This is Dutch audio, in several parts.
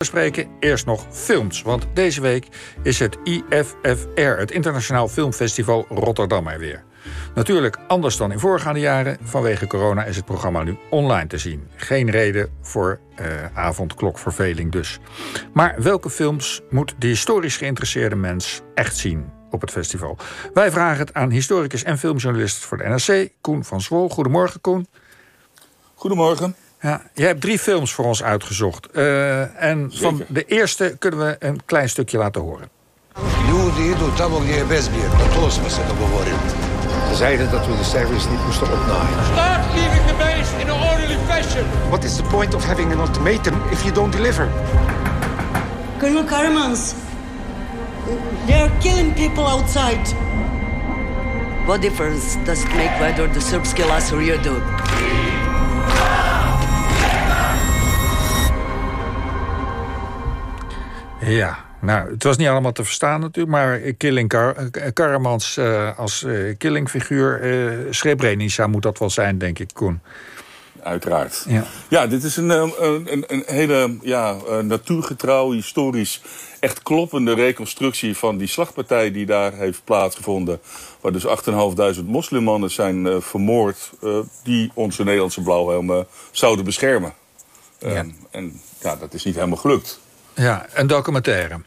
bespreken. Eerst nog films, want deze week is het IFFR, het Internationaal Filmfestival Rotterdam er weer. Natuurlijk anders dan in voorgaande jaren. Vanwege corona is het programma nu online te zien. Geen reden voor eh, avondklokverveling dus. Maar welke films moet de historisch geïnteresseerde mens echt zien op het festival? Wij vragen het aan historicus en filmjournalist voor de NRC, Koen van Zwol. Goedemorgen, Koen. Goedemorgen. Ja, je hebt drie films voor ons uitgezocht. Eh, en van de eerste kunnen we een klein stukje laten horen. Ljudi idu tamo gdje je bezbjedno, to smo se dogovorili. Zeiden dat we de service niet moesten opnaaien. Start leaving the base in an orderly fashion. What is the point of having an ultimatum if you don't deliver? Colonel Karamans, they are killing people outside. What difference does it make whether the Serbs kill us or you do? Ja, nou, het was niet allemaal te verstaan natuurlijk, maar Killing Kar eh, Karamans eh, als eh, killingfiguur, Srebrenica moet dat wel zijn, denk ik, Koen. Uiteraard. Ja. Ja, dit is een, een, een, een hele ja, natuurgetrouw, historisch, echt kloppende reconstructie van die slagpartij die daar heeft plaatsgevonden. Waar dus 8.500 moslimmannen zijn vermoord die onze Nederlandse blauwhelmen zouden beschermen. Eh, Ja. En ja, dat is niet helemaal gelukt. Ja, een documentaire.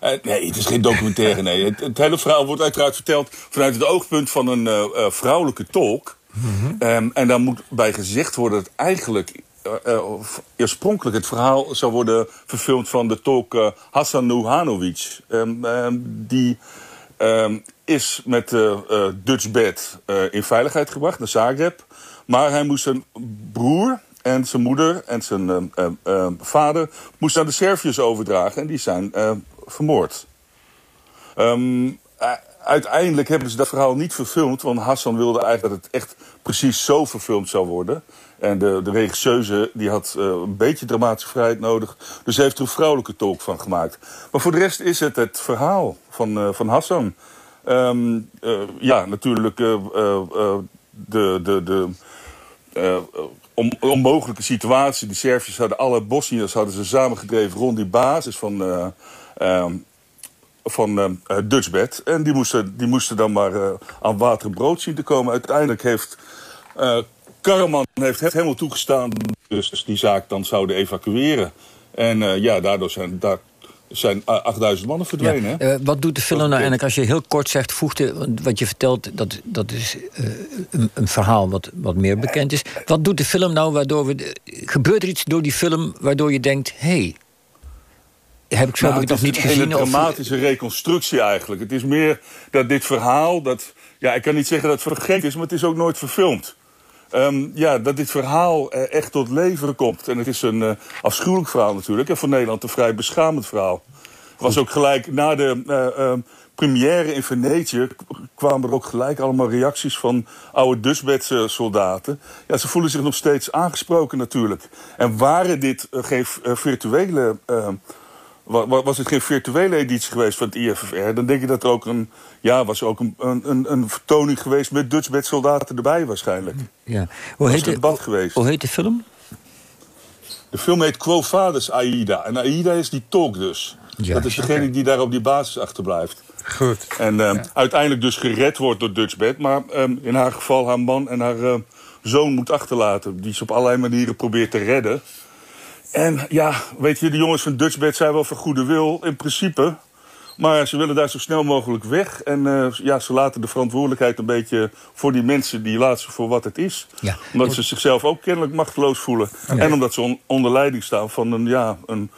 Eh, nee, het is geen documentaire. Nee. Het, het hele verhaal wordt uiteraard verteld vanuit het oogpunt van een eh, eh, vrouwelijke tolk. Ehm, en daar moet bij gezegd worden dat eigenlijk eh, oorspronkelijk het verhaal zou worden verfilmd van de tolk Hassan Nuhanovic. Ehm, ehm, die is met de Dutch Bed in veiligheid gebracht naar Zagreb. Maar hij moest zijn broer en zijn moeder en zijn ehm, ehm, ehm, vader moest aan de Serviërs overdragen. En die zijn vermoord. Uiteindelijk hebben ze dat verhaal niet verfilmd. Want Hassan wilde eigenlijk dat het echt precies zo verfilmd zou worden. En de, de regisseuse die had eh, een beetje dramatische vrijheid nodig. Dus heeft er een vrouwelijke tolk van gemaakt. Maar voor de rest is het het verhaal van, eh, van Hassan. Eh, ja, natuurlijk de... de, de om, onmogelijke situatie. Die Serviërs hadden alle Bosniërs hadden ze samengedreven rond die basis van, eh, ehm, van eh, eh, Dutchbed. En die moesten, die moesten dan maar eh, aan water en brood zien te komen. Uiteindelijk heeft eh Karaman heeft helemaal toegestaan. Dus, die zaak dan zouden evacueren. En ja, daardoor zijn, daar zijn eh, 8000 mannen verdwenen. hè? Eh, wat doet de film nou is eigenlijk als je heel kort zegt, voegde, wat je vertelt, dat, dat is eh, een, een verhaal wat, wat meer bekend is. Wat doet de film nou waardoor we. de- gebeurt er iets door die film waardoor je denkt: hé, hey, heb ik zo Nou, heb ik het nog niet is een gezien? hele Of, dramatische reconstructie eigenlijk. Het is meer dat dit verhaal, dat, ja, ik kan niet zeggen dat het vergeten is, maar het is ook nooit verfilmd. Ehm, ja, dat dit verhaal eh, echt tot leven komt. En het is een eh, afschuwelijk verhaal natuurlijk. En voor Nederland een vrij beschamend verhaal. Was ook gelijk na de eh, ehm, première in Venetië... kwamen er ook gelijk allemaal reacties van oude Dutchbedse soldaten. Ja, ze voelen zich nog steeds aangesproken natuurlijk. En waren dit eh, geen virtuele... ehm, was het geen virtuele editie geweest van het IFFR... dan denk ik dat er ook een, ja, was er ook een, een, een vertoning geweest... met Dutchbed soldaten erbij waarschijnlijk. ja. Hoe, was heet een de, geweest. hoe heet de film? De film heet Quo Vadis Aida. En Aida is die tolk dus. Ja, dat is degene die daar op die basis achterblijft. Goed. En eh, uiteindelijk dus gered wordt door Dutchbed. Maar ehm, in haar geval haar man en haar eh, zoon moet achterlaten. Die ze op allerlei manieren probeert te redden. En ja, weet je, de jongens van Dutchbed zijn wel van goede wil in principe. Maar ze willen daar zo snel mogelijk weg. En eh, ja, ze laten de verantwoordelijkheid een beetje voor die mensen... die laten ze voor wat het is. Ja. Omdat ze zichzelf ook kennelijk machteloos voelen. En omdat ze on- onder leiding staan van een, ja, een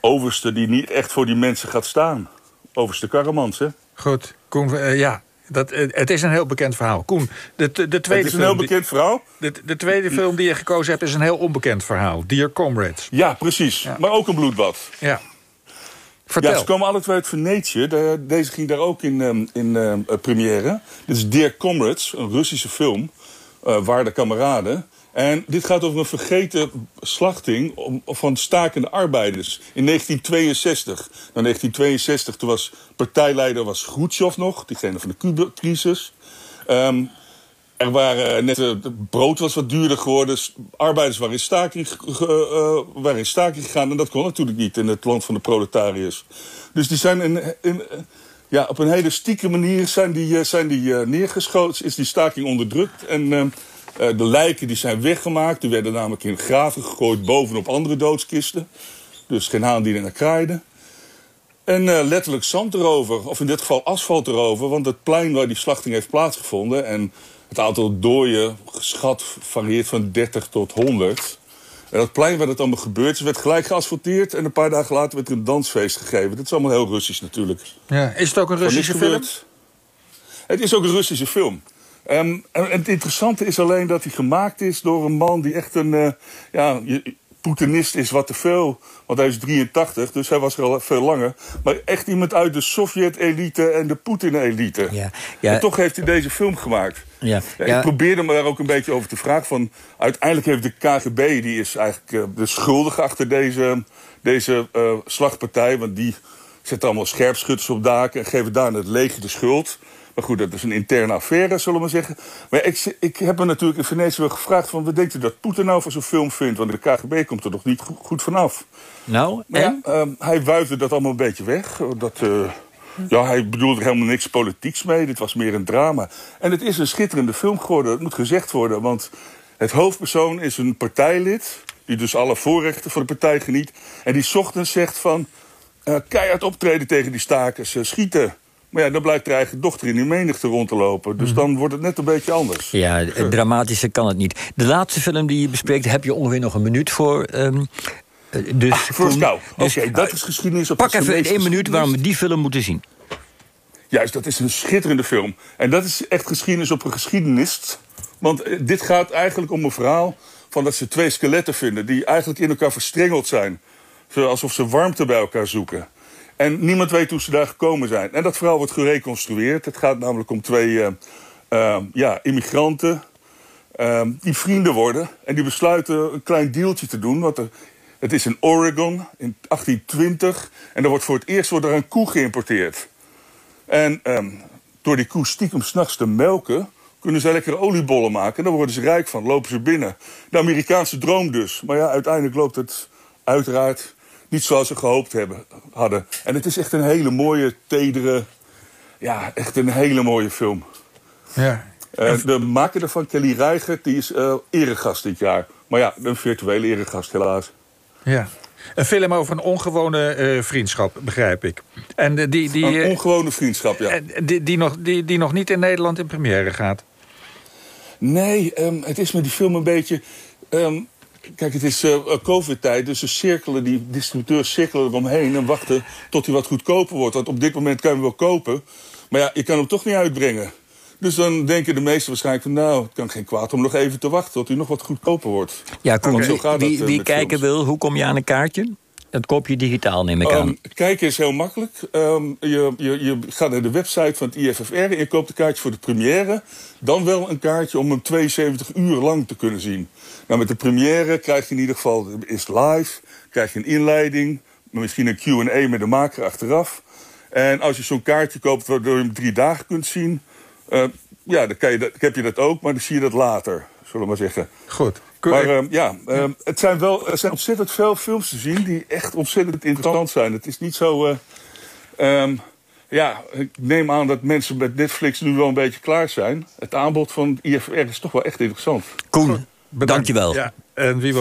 overste... die niet echt voor die mensen gaat staan. Overste Karamans, hè? Goed, Koen, eh, ja, dat, eh, het is een heel bekend verhaal. Koen, de, de, de tweede Het is een film heel die- bekend verhaal. De, de tweede film die je gekozen hebt is een heel onbekend verhaal. Dear Comrades. Ja, precies. Ja. Maar ook een bloedbad. Ja. Vertel. Ja, ze komen alle twee uit Venetië. De- deze ging daar ook in, ehm, in ehm, eh, première. Dit is Dear Comrades, een Russische film. eh waarde kameraden. En dit gaat over een vergeten slachting van stakende arbeiders in 1962. Nou, 1962, toen was partijleider was nog, diegene van de Cuba-crisis. Ehm, er waren net, uh, het brood was wat duurder geworden. Arbeiders waren in, staking, uh, waren in staking gegaan. En dat kon natuurlijk niet in het land van de proletariërs. Dus die zijn in, in, ja, op een hele stieke manier zijn die, zijn die neergeschoten. Is die staking onderdrukt. En de lijken die zijn weggemaakt. Die werden namelijk in graven gegooid bovenop andere doodskisten. Dus geen haan die er naar kraaide. En uh, letterlijk zand erover, of in dit geval asfalt erover. Want het plein waar die slachting heeft plaatsgevonden... en het aantal dooien geschat varieert van 30 tot 100. En dat plein waar het allemaal gebeurd is, werd gelijk geasfalteerd... en een paar dagen later werd er een dansfeest gegeven. Dat is allemaal heel Russisch natuurlijk. Ja, is het ook een Russische film? Het is ook een Russische film. Um, en het interessante is alleen dat hij gemaakt is door een man die echt een... Uh, ja, Poetinist is wat te veel, want hij is 83, dus hij was er al veel langer. Maar echt iemand uit de Sovjet-elite en de Poetin-elite. Ja, ja. En toch heeft hij deze film gemaakt. Ja, ja, Ik probeerde me daar ook een beetje over te vragen. Van, uiteindelijk heeft de KGB, die is eigenlijk uh, de schuldige achter deze, deze uh, slagpartij. Want die zet allemaal scherpschutters op daken en geven daar het leger de schuld. Maar goed, dat is een interne affaire, zullen we maar zeggen. Maar ik, ik heb me natuurlijk in Venetië wel gevraagd... van wat denkt u dat Poetin nou voor zo'n film vindt? Want de KGB komt er nog niet goed, vanaf. Nou, maar en? Ja, uh, hij wuifde dat allemaal een beetje weg. Dat, uh, ja, hij bedoelde er helemaal niks politieks mee. Dit was meer een drama. En het is een schitterende film geworden. Het moet gezegd worden, want het hoofdpersoon is een partijlid... die dus alle voorrechten van de partij geniet. En die ochtends zegt van... Uh, keihard optreden tegen die stakers, schieten... Maar ja, dan blijft er eigen dochter in die menigte rond te lopen. Dus dan wordt het net een beetje anders. Ja, het dramatische kan het niet. De laatste film die je bespreekt, heb je ongeveer nog een minuut voor. Um, dus, ah, First Cow. Dus, Oké, dat is geschiedenis. Op pak even in één minuut waarom we die film moeten zien. Juist, dat is een schitterende film. En dat is echt geschiedenis op een geschiedenis. Want eh, dit gaat eigenlijk om een verhaal van dat ze twee skeletten vinden... die eigenlijk in elkaar verstrengeld zijn. Alsof ze warmte bij elkaar zoeken. En niemand weet hoe ze daar gekomen zijn. En dat verhaal wordt gereconstrueerd. Het gaat namelijk om twee uh, uh, ja, immigranten uh, die vrienden worden. En die besluiten een klein deeltje te doen. Want er, het is in Oregon in 1820. En er wordt voor het eerst wordt er een koe geïmporteerd. En ehm, door die koe stiekem s'nachts te melken... kunnen ze lekkere oliebollen maken. En daar worden ze rijk van, lopen ze binnen. De Amerikaanse droom dus. Maar ja, uiteindelijk loopt het uiteraard niet zoals ze gehoopt hebben, hadden. En het is echt een hele mooie, tedere... Ja, echt een hele mooie film. Ja. Uh, de maker ervan, Kelly Reiger, die is uh, eregast dit jaar. Maar ja, een virtuele eregast helaas. Ja. Een film over een ongewone uh, vriendschap, begrijp ik. En die, die, een ongewone vriendschap, ja. Die, die, nog, die, die nog niet in Nederland in première gaat. Nee, um, het is met die film een beetje... Um, Kijk, het is uh, covid-tijd, dus de cirkelen, die distributeurs cirkelen eromheen... en wachten tot hij wat goedkoper wordt. Want op dit moment kan je hem wel kopen, maar ja, je kan hem toch niet uitbrengen. Dus dan denken de meesten waarschijnlijk van... nou, het kan geen kwaad om nog even te wachten tot hij nog wat goedkoper wordt. Ja, kom, okay. wie, wie, wie kijken wil, hoe kom je aan een kaartje? Dat koop je digitaal, neem ik aan. Um, kijken is heel makkelijk. Um, je, je, je gaat naar de website van het IFFR en je koopt een kaartje voor de première. Dan wel een kaartje om hem 72 uur lang te kunnen zien. Nou, met de première krijg je in ieder geval, is live, krijg je een inleiding, misschien een Q&A met de maker achteraf. En als je zo'n kaartje koopt waardoor je hem drie dagen kunt zien... Uh, ja, dan, kan je dat, heb je dat ook, maar dan zie je dat later, zullen we maar zeggen. Goed. Maar uh, ja, uh, het zijn wel er zijn ontzettend veel films te zien die echt ontzettend interessant zijn. Het is niet zo... Um, ja, ik neem aan dat mensen met Netflix nu wel een beetje klaar zijn. Het aanbod van IFR is toch wel echt interessant. Koen, Bedankt. dankjewel. Ja, en wie